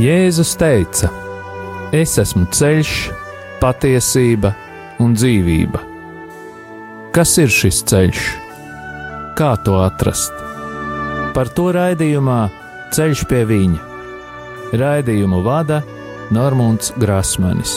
Jēzus teica: Es esmu ceļš, patiesība un dzīvība. Kas ir šis ceļš? Kā to atrast? Par to raidījumā Ceļš pie viņa. Raidījumu vada Normons Grasmanis.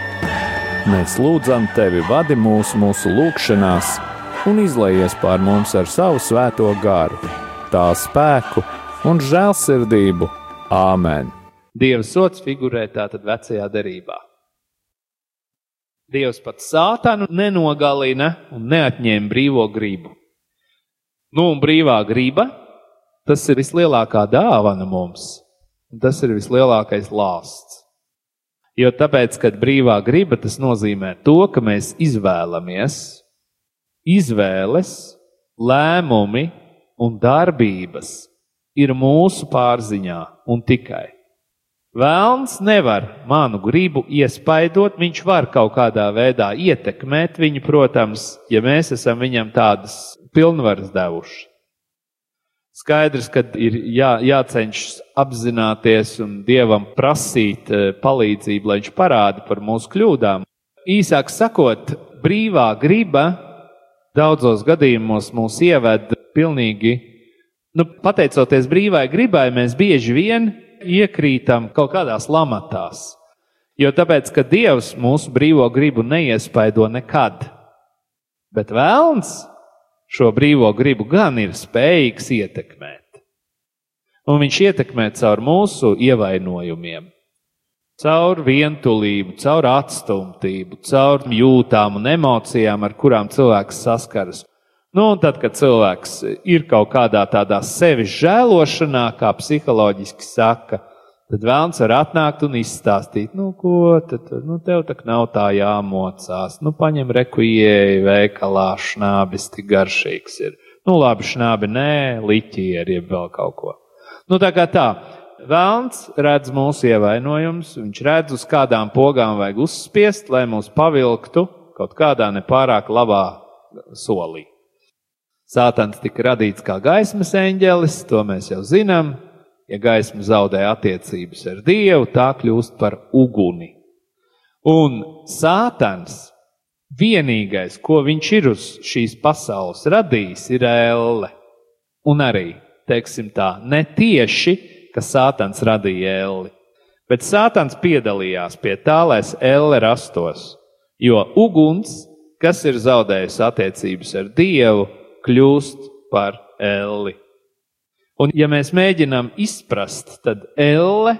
Mēs lūdzam tevi, vadi mūsu, mūsu lūgšanās, un izlaies pār mums ar savu svēto garu, tā spēku un žēlsirdību. Āmen! Dieva sots figurē tātad vecajā derībā. Dievs pat sātanu nenogalina un neatņēma brīvo gribu. Nu, un brīvā griba, tas ir vislielākā dāvana mums, un tas ir vislielākais lāsts. Jo tāpēc, kad brīvā griba tas nozīmē to, ka mēs izvēlamies, izvēles, lēmumi un darbības ir mūsu pārziņā un tikai. Vēlns nevar manu gribu iespaidot, viņš var kaut kādā veidā ietekmēt viņu, protams, ja mēs esam viņam tādas pilnvaras devuši. Skaidrs, ka ir jā, jācenšas apzināties un dievam prasīt eh, palīdzību, lai viņš parāda par mūsu kļūdām. Īsāk sakot, brīvā griba daudzos gadījumos mūs ieved pilnīgi, nu, pateicoties brīvai gribai, mēs bieži vien iekrītam kaut kādās lamatās. Jo tāpēc, ka Dievs mūsu brīvo gribu neiespaido nekad, bet vēlns šo brīvo gribu gan ir spējīgs ietekmēt. Un viņš ietekmē caur mūsu ievainojumiem, caur vientulību, caur atstumtību, caur jūtām un emocijām, ar kurām cilvēks saskaras. Nu, un tad, kad cilvēks ir kaut kādā tādā sevis žēlošanā, kā psiholoģiski saka, tad vēlams var atnākt un izstāstīt, nu, ko tad, nu, tev tak nav tā jāmocās. Nu, paņem reku ieeju veikalā, šnābis tik garšīgs ir. Nu, labi, šnābi nē, liķieri, jeb vēl kaut ko. Nu, tā kā tā. Vēlns redz mūsu ievainojumus, viņš redz, uz kādām pogām vajag uzspiest, lai mūs pavilktu kaut kādā nepārāk labā solī. Sātans tika radīts kā gaismas eņģelis, to mēs jau zinām. Ja gaisma zaudē attiecības ar Dievu, tā kļūst par uguni. Un Sātans vienīgais, ko viņš ir uz šīs pasaules radījis, ir elle. Un arī, teiksim tā, ne tieši, ka Sātans radīja elli, bet Sātans piedalījās pie tā, lai elle rastos. Jo uguns, kas ir zaudējusi attiecības ar Dievu, kļūst par elli. Un, ja mēs mēģinām izprast, tad elle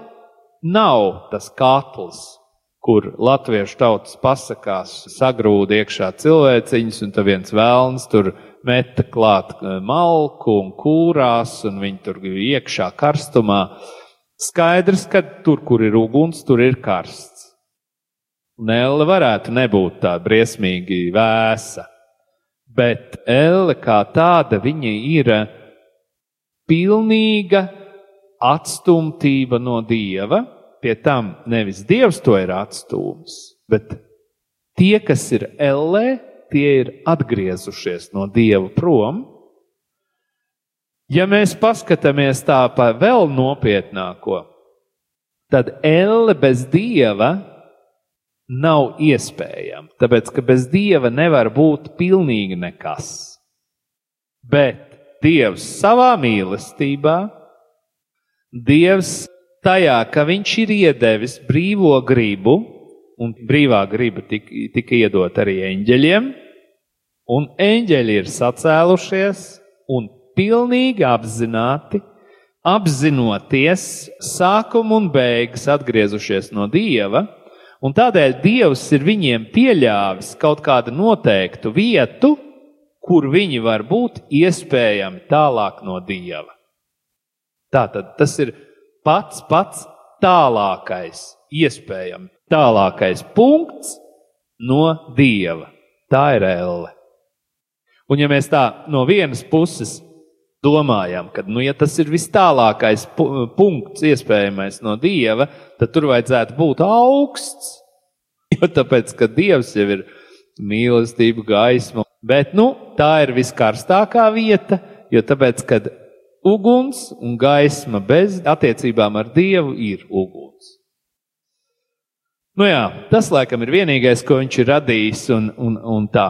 nav tas katls, kur latviešu tautas pasakās, sagrūda iekšā cilvēciņus, un tad viens vēlns tur meta klāt eh, malku un kūrās, un viņi tur iekšā karstumā. Skaidrs, ka tur, kur ir uguns, tur ir karsts. Un elle varētu nebūt tā briesmīgi vēsa bet elle kā tāda, viņa ir pilnīga atstumtība no dieva. Pie tam nevis dievs to ir atstūmis, bet tie, kas ir ellē, tie ir atgriezušies no dieva prom. Ja mēs paskatāmies tā pa vēl nopietnāko, tad elle bez dieva nav iespējama. Tāpēc, ka bez dieva nevar būt pilnīgi nekas. Bet Dievs savā mīlestībā, Dievs tajā, ka Viņš ir iedevis brīvo gribu, un brīvā griba tika, tika iedot arī eņģeļiem, un eņģeļi ir sacēlušies un pilnīgi apzināti, apzinoties sākumu un beigas atgriezušies no Dieva Un tādēļ Dievs ir viņiem pieļāvis kaut kādu noteiktu vietu, kur viņi var būt iespējami tālāk no Dieva. Tātad tas ir pats pats tālākais, iespējami tālākais punkts no Dieva. Tā ir elle. Un ja mēs tā no vienas puses domājam, ka, nu, ja tas ir vis tālākais punkts, iespējamais no dieva, tad tur vajadzētu būt augsts. Jo tāpēc, ka dievs jau ir mīlestība, gaisma, bet nu, tā ir viskarstākā vieta, jo tāpēc, kad uguns un gaisma bez attiecībām ar dievu ir uguns. Nu jā, tas laikam ir vienīgais, ko viņš ir radījis un, un, un tā.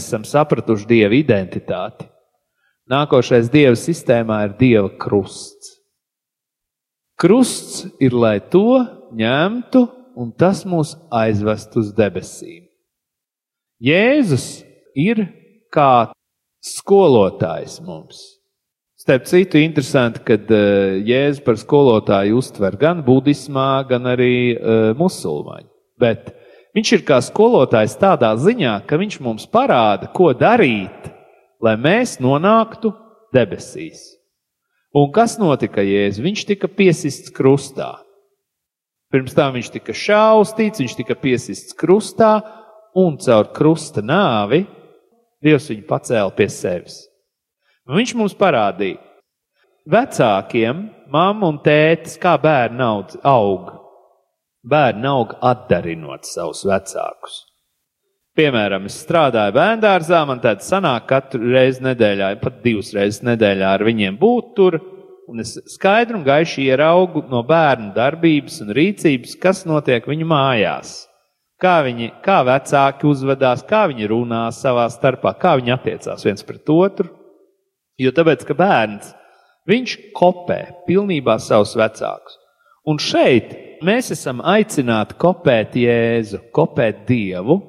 Mēs esam sapratuši Dieva identitāti. Nākošais Dieva sistēmā ir Dieva krusts. Krusts ir, lai to ņemtu un tas mūs aizvest uz debesīm. Jēzus ir kā skolotājs mums. Starp citu, interesanti, ka uh, Jēzus par skolotāju uztver gan budismā, gan arī uh, musulmaņi. Bet viņš ir kā skolotājs tādā ziņā, ka viņš mums parāda, ko darīt, lai mēs nonāktu debesīs. Un kas notika Jēzus? Viņš tika piesists krustā. Pirms tam viņš tika šaustīts, viņš tika piesists krustā, un caur krusta nāvi Dievs viņu pacēla pie sevis. Un viņš mums parādīja, vecākiem, mamma un tētis, kā bērni aug. Bērni aug atdarinot savus vecākus. Piemēram, es strādāju bērngārzā, man tāds sanāk katru reizi nedēļā, pat divas reizes nedēļā ar viņiem būt tur, un es skaidri un gaiši ieraugu no bērnu darbības un rīcības, kas notiek viņu mājās. Kā viņi, kā vecāki uzvedās, kā viņi runā savā starpā, kā viņi attiecās viens pret otru. Jo tāpēc, ka bērns, viņš kopē pilnībā savus vecākus. Un šeit mēs esam aicināti kopēt Jēzu, kopēt Dievu.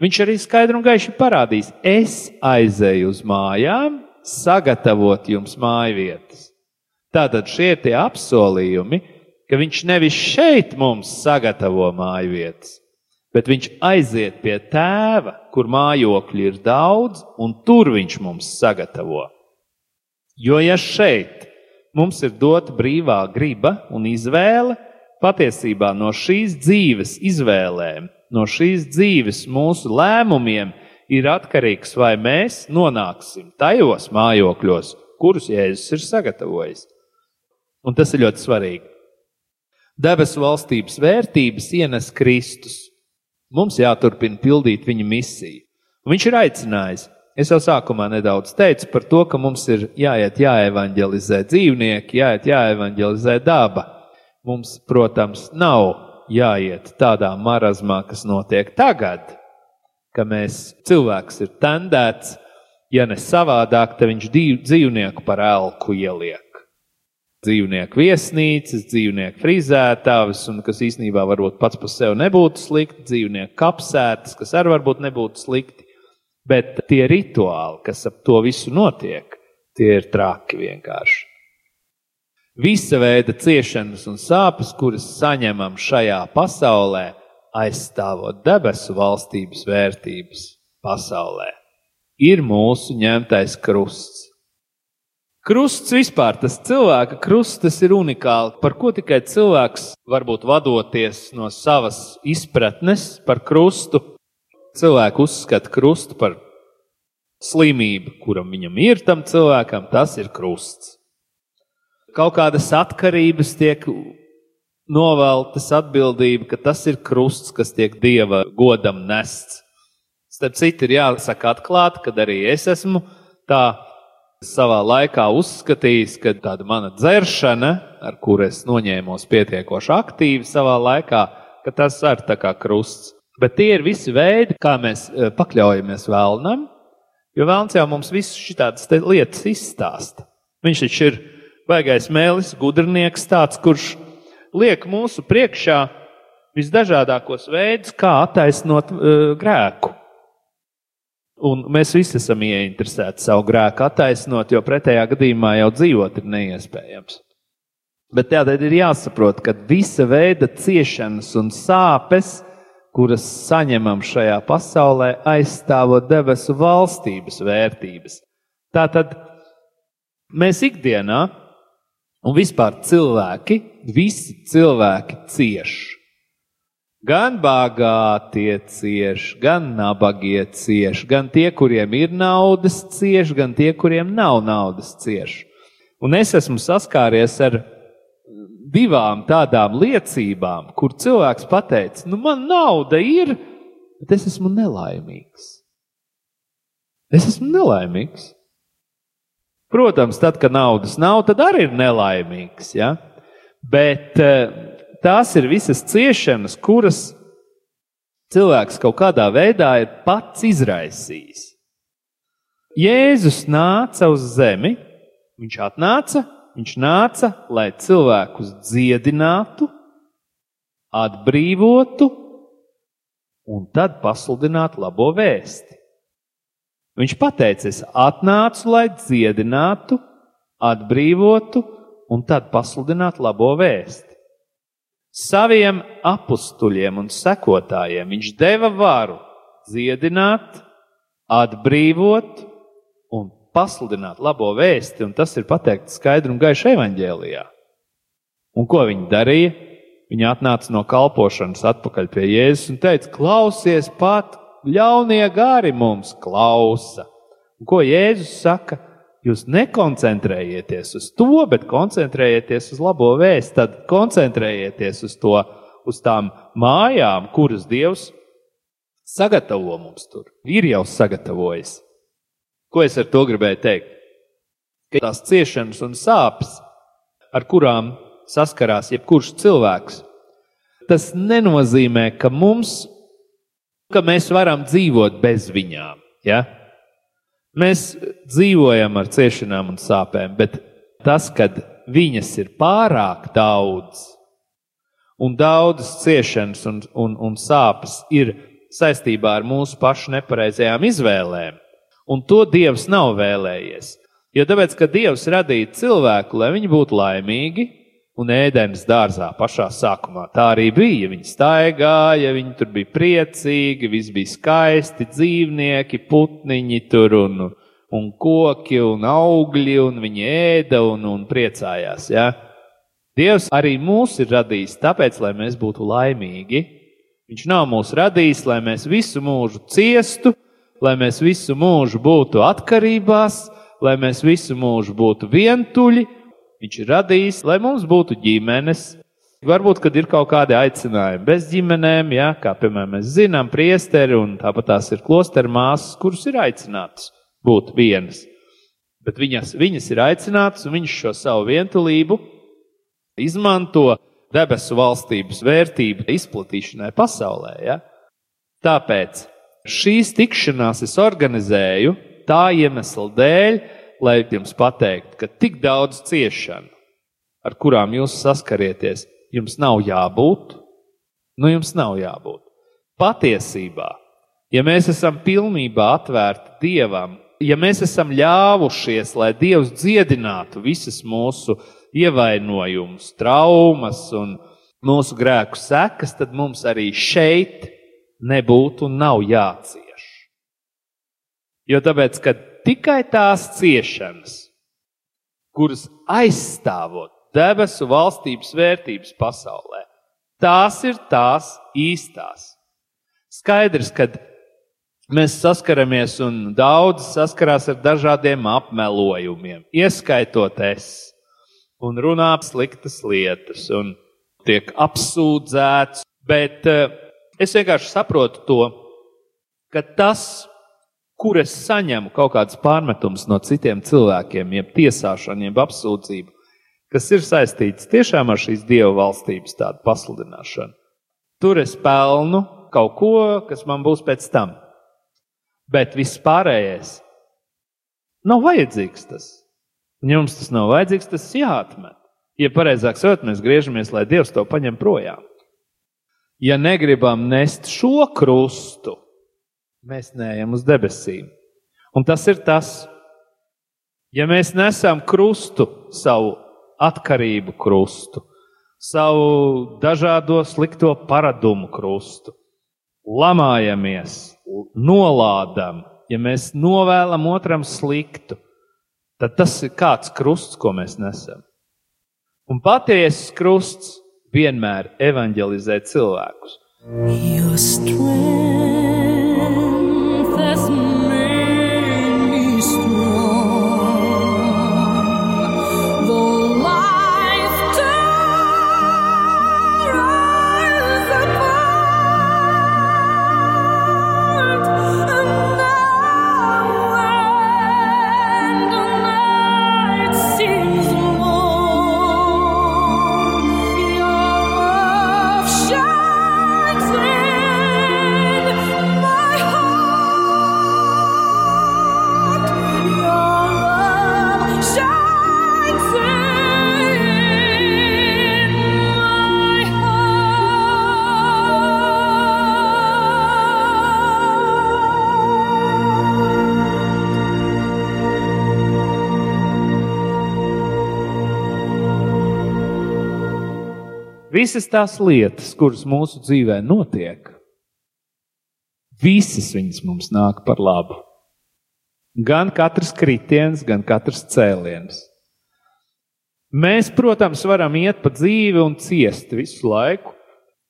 Viņš arī skaidri un gaiši parādīs, es aizēju uz mājām, sagatavot jums māju vietas. Tātad šie ir tie apsolījumi, ka viņš nevis šeit mums sagatavo māju vietas, bet viņš aiziet pie tēva, kur mājokļi ir daudz, un tur viņš mums sagatavo. Jo ja šeit mums ir dota brīvā griba un izvēle, patiesībā no šīs dzīves izvēlēm, no šīs dzīves mūsu lēmumiem ir atkarīgs, vai mēs nonāksim tajos mājokļos, kurus Jēzus ir sagatavojis. Un tas ir ļoti svarīgi. Debesu valstības vērtības ienes Kristus. Mums jāturpina pildīt viņa misiju. Un viņš ir aicinājis Es jau sākumā nedaudz teicu par to, ka mums ir jāiet, jāevanģelizē dzīvnieki, jāiet, jāevanģelizē daba. Mums, protams, nav jāiet tādā marazmā, kas notiek tagad, ka mēs cilvēks ir tendēts, ja ne savādāk, tad viņš dzīvnieku par elku ieliek. Dzīvnieku viesnīcas, dzīvnieku frizētājas, un kas īstenībā varbūt pats par sevi nebūtu slikti, dzīvnieku kapsētas, kas arī varbūt nebūtu slikti. Bet tie rituāli, kas ap to visu notiek, tie ir traki vienkārši. Visa veida ciešanas un sāpes, kuras saņemam šajā pasaulē, aizstāvot debesu valstības vērtības pasaulē, ir mūsu ņemtais krusts. Krusts vispār, tas cilvēka krusts, tas ir unikāli. Par ko tikai cilvēks varbūt vadoties no savas izpratnes par krustu, cilvēku uzskata krustu par slimību, kuram viņam ir tam cilvēkam, tas ir krusts. Kaut kādas atkarības tiek noveltas atbildība, ka tas ir krusts, kas tiek dieva godam nests. Starp citu, ir jāsaka atklāti, ka arī es esmu tā savā laikā uzskatījis, ka tāda mana dzeršana, ar kuru es noņēmos pietiekoši aktīvi savā laikā, ka tas ir tā kā krusts. Bet tie ir visi veidi, kā mēs eh, pakļaujamies vēlnam, jo vēlns jau mums visus šādas lietas izstāsta. Viņš taču ir baigais mēlis, gudrnieks, tāds, kurš liek mūsu priekšā visdažādākos veidus, kā attaisnot uh, grēku. Un mēs visi esam ieinteresēti savu grēku attaisnot, jo pretējā gadījumā jau dzīvot ir neiespējams. Bet tādēļ ir jāsaprot, ka visa veida ciešanas un sāpes kuras saņemam šajā pasaulē, aizstāvot debesu valstības vērtības. Tātad mēs ikdienā, un vispār cilvēki, visi cilvēki cieš. Gan bagātie cieš, gan nabagie cieš, gan tie, kuriem ir naudas, cieš, gan tie, kuriem nav naudas, cieš. Un es esmu saskāries ar divām tādām liecībām, kur cilvēks pateica, nu man nauda ir, bet es esmu nelaimīgs. Es esmu nelaimīgs. Protams, tad, kad naudas nav, tad arī ir nelaimīgs. Ja? Bet eh, tās ir visas ciešanas, kuras cilvēks kaut kādā veidā ir pats izraisījis. Jēzus nāca uz zemi, viņš atnāca, viņš nāca, lai cilvēkus dziedinātu, atbrīvotu un tad pasludinātu labo vēsti. Viņš pateica, es atnācu, lai dziedinātu, atbrīvotu un tad pasludinātu labo vēsti. Saviem apstuļiem un sekotājiem viņš deva varu dziedināt, atbrīvot un pasludināt labo vēsti, un tas ir pateikts skaidri un gaiši evaņģēlijā. Un ko viņi darīja? Viņi atnāca no kalpošanas atpakaļ pie Jēzus un teica: Klausies, pat ļaunie gari mums klausa. Un ko Jēzus saka? Jūs nekoncentrējieties uz to, bet koncentrējieties uz labo vēstu. Tad koncentrējieties uz to, uz tām mājām, kuras Dievs sagatavo mums tur. Ir jau sagatavojis. Ko es ar to gribēju teikt? Ka tās ciešanas un sāpes, ar kurām saskarās jebkurš cilvēks, tas nenozīmē, ka mums, ka mēs varam dzīvot bez viņām. Ja? Mēs dzīvojam ar ciešanām un sāpēm, bet tas, kad viņas ir pārāk daudz, un daudzas ciešanas un, un, un sāpes ir saistībā ar mūsu pašu nepareizajām izvēlēm, un to Dievs nav vēlējies. Jo tāpēc, ka Dievs radīja cilvēku, lai viņi būtu laimīgi, un ēdienas dārzā pašā sākumā. Tā arī bija. Viņi staigāja, viņi tur bija priecīgi, viss bija skaisti, dzīvnieki, putniņi tur un, un koki un augļi, un viņi ēda un, un priecājās. Ja? Dievs arī mūs ir radījis tāpēc, lai mēs būtu laimīgi. Viņš nav mūs radījis, lai mēs visu mūžu ciestu, lai mēs visu mūžu būtu atkarībās, lai mēs visu mūžu būtu vientuļi, Viņš ir radījis, lai mums būtu ģimenes. Varbūt, kad ir kaut kādi aicinājumi bez ģimenēm, ja, kā piemēram mēs zinām, priesteri un tāpat tās ir klosteru māsas, kuras ir aicinātas būt vienas. Bet viņas, viņas ir aicinātas un viņš šo savu vientulību izmanto debesu valstības vērtību izplatīšanai pasaulē. Ja? Tāpēc šīs tikšanās es organizēju tā iemesla dēļ, lai jums pateiktu, ka tik daudz ciešanu, ar kurām jūs saskarieties, jums nav jābūt. Nu, jums nav jābūt. Patiesībā, ja mēs esam pilnībā atvērti Dievam, ja mēs esam ļāvušies, lai Dievs dziedinātu visas mūsu ievainojumus, traumas un mūsu grēku sekas, tad mums arī šeit nebūtu un nav jācieš. Jo tāpēc, kad tikai tās ciešanas, kuras aizstāvot debesu valstības vērtības pasaulē. Tās ir tās īstās. Skaidrs, ka mēs saskaramies un daudz saskarās ar dažādiem apmelojumiem, ieskaitot es, un runā sliktas lietas, un tiek apsūdzēts, bet eh, es vienkārši saprotu to, ka tas, kur es saņemu kaut kādus pārmetumus no citiem cilvēkiem, jeb tiesāšanu, jeb apsūdzību, kas ir saistīts tiešām ar šīs dievu valstības tādu pasludināšanu. Tur es pelnu kaut ko, kas man būs pēc tam. Bet viss pārējais nav vajadzīgs. Tas. Un jums tas nav vajadzīgs, tas jāatmet. Ja pareizāk sakot, mēs griežamies, lai Dievs to paņem projām. Ja negribam nest šo krustu, mēs neejam uz debesīm. Un tas ir tas, ja mēs nesam krustu, savu atkarību krustu, savu dažādo slikto paradumu krustu, lamājamies, nolādam, ja mēs novēlam otram sliktu, tad tas ir kāds krusts, ko mēs nesam. Un patiesas krusts vienmēr evanģelizē cilvēkus. Your strength. Visas tās lietas, kuras mūsu dzīvē notiek, visas viņas mums nāk par labu. Gan katrs kritiens, gan katrs cēliens. Mēs, protams, varam iet pa dzīvi un ciest visu laiku.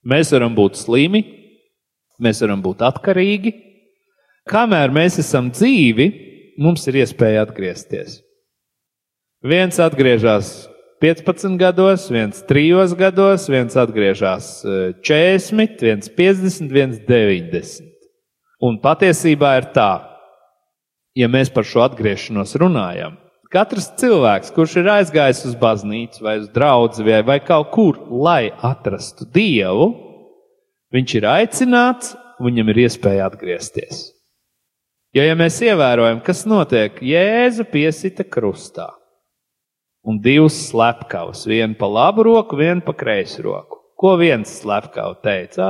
Mēs varam būt slimi, mēs varam būt atkarīgi. Kamēr mēs esam dzīvi, mums ir iespēja atgriezties. Viens atgriežas 15 gados, viens 3 gados, viens atgriežas 40, viens 50, viens 90. Un patiesībā ir tā, ja mēs par šo atgriešanos runājam, katrs cilvēks, kurš ir aizgājis uz baznīcu vai uz draugu vai, vai kaut kur, lai atrastu dievu, viņš ir aicināts, viņam ir iespēja atgriezties. Jo, ja mēs ievērojam, kas notiek, Jēzu piesita krustā un divas slepkavas, viena pa labu roku, viena pa kreisu roku. Ko viens slepkavs teica,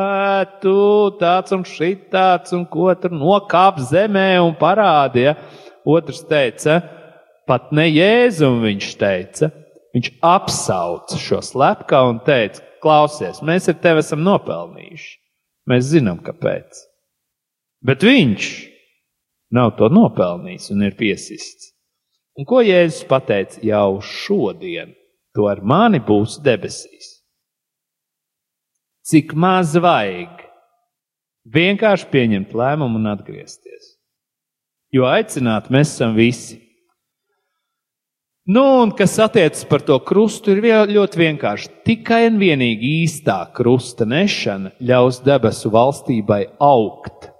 tu tāds un šitāds, un ko tur nokāp zemē un parādīja. Otrs teica, pat ne Jēzum viņš teica, viņš apsauca šo slepkavu un teica, klausies, mēs ar tevi esam nopelnījuši. Mēs zinām, kāpēc. Bet viņš nav to nopelnījis un ir piesists. Un ko Jēzus pateica jau šodien? To ar mani būs debesīs cik maz vajag. Vienkārši pieņemt lēmumu un atgriezties. Jo aicināt mēs esam visi. Nu, un kas attiecas par to krustu, ir ļoti vienkārši. Tikai un vienīgi īstā krusta nešana ļaus debesu valstībai augt.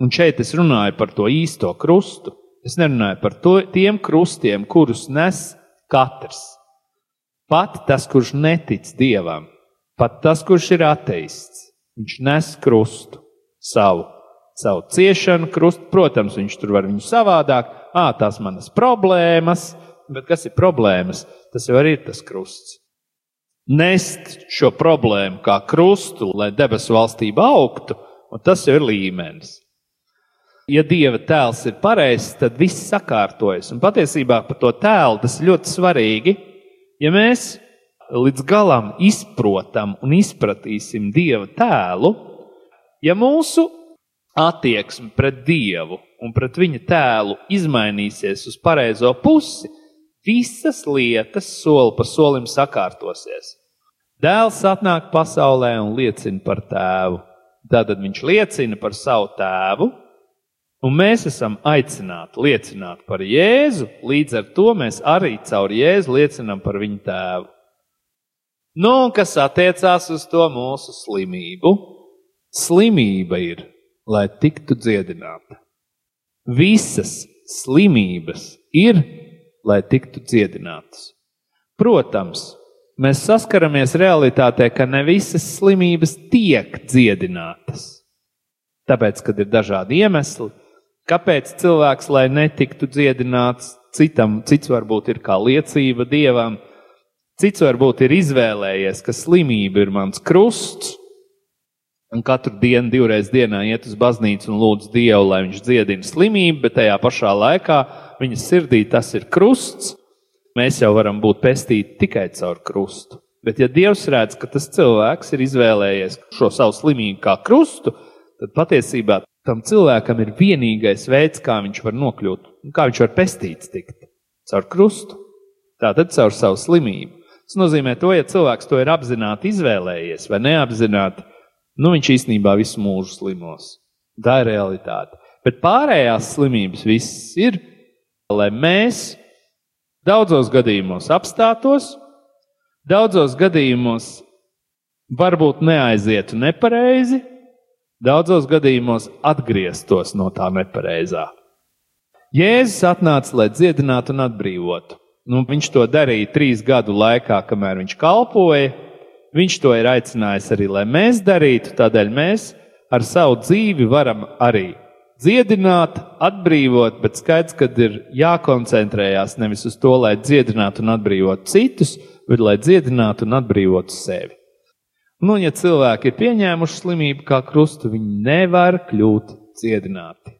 Un šeit es runāju par to īsto krustu. Es nerunāju par to, tiem krustiem, kurus nes katrs. Pat tas, kurš netic dievam, Pat tas, kurš ir ateists, viņš nes krustu savu, savu ciešanu, krustu. Protams, viņš tur var viņu savādāk, ah, tās manas problēmas, bet kas ir problēmas? Tas jau ir tas krusts. Nest šo problēmu kā krustu, lai debesu valstība augtu, un tas jau ir līmenis. Ja dieva tēls ir pareizs, tad viss sakārtojas. Un patiesībā par to tēlu tas ir ļoti svarīgi. Ja mēs līdz galam izprotam un izpratīsim Dieva tēlu, ja mūsu attieksme pret Dievu un pret viņa tēlu izmainīsies uz pareizo pusi, visas lietas soli pa solim sakārtosies. Dēls atnāk pasaulē un liecina par tēvu. Tad viņš liecina par savu tēvu, un mēs esam aicināti liecināt par Jēzu. Līdz ar to mēs arī caur Jēzu liecinām par viņu tēvu. Nu, un kas attiecās uz to mūsu slimību, slimība ir, lai tiktu dziedināta. Visas slimības ir, lai tiktu dziedinātas. Protams, mēs saskaramies realitātē, ka ne visas slimības tiek dziedinātas. Tāpēc, kad ir dažādi iemesli, kāpēc cilvēks, lai netiktu dziedināts, citam, cits varbūt ir kā liecība dievam, Cits varbūt ir izvēlējies, ka slimība ir mans krusts, un katru dienu, divreiz dienā iet uz baznīcu un lūdz Dievu, lai viņš dziedina slimību, bet tajā pašā laikā viņa sirdī tas ir krusts. Mēs jau varam būt pestīti tikai caur krustu. Bet, ja Dievs redz, ka tas cilvēks ir izvēlējies šo savu slimību kā krustu, tad patiesībā tam cilvēkam ir vienīgais veids, kā viņš var nokļūt, kā viņš var pestīts tikt caur krustu. Tātad caur savu slimību. Tas nozīmē to, ja cilvēks to ir apzināti izvēlējies vai neapzināti, nu viņš īstenībā visu mūžu slimos. Tā ir realitāte. Bet pārējās slimības viss ir, lai mēs daudzos gadījumos apstātos, daudzos gadījumos varbūt neaizietu nepareizi, daudzos gadījumos atgrieztos no tā nepareizā. Jēzus atnāca, lai dziedinātu un atbrīvotu. Nu, viņš to darīja trīs gadu laikā, kamēr viņš kalpoja. Viņš to ir aicinājis arī, lai mēs darītu. Tādēļ mēs ar savu dzīvi varam arī dziedināt, atbrīvot, bet skaidrs, ka ir jākoncentrējās nevis uz to, lai dziedinātu un atbrīvotu citus, bet lai dziedinātu un atbrīvotu sevi. Nu, ja cilvēki ir pieņēmuši slimību kā krustu, viņi nevar kļūt dziedināti.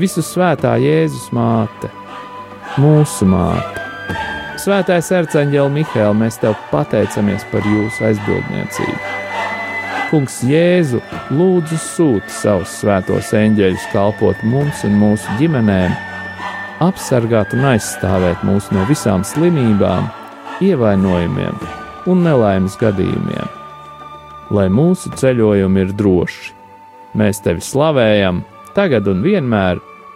visu svētā Jēzus māte, mūsu māte. Svētais arcāņģēl Mihēl, mēs tev pateicamies par jūsu aizbildniecību. Kungs Jēzu lūdzu sūti savus svētos eņģeļus kalpot mums un mūsu ģimenēm, apsargāt un aizstāvēt mūs no visām slimībām, ievainojumiem un nelaimes gadījumiem lai mūsu ceļojumi ir droši. Mēs tevi slavējam, tagad un vienmēr,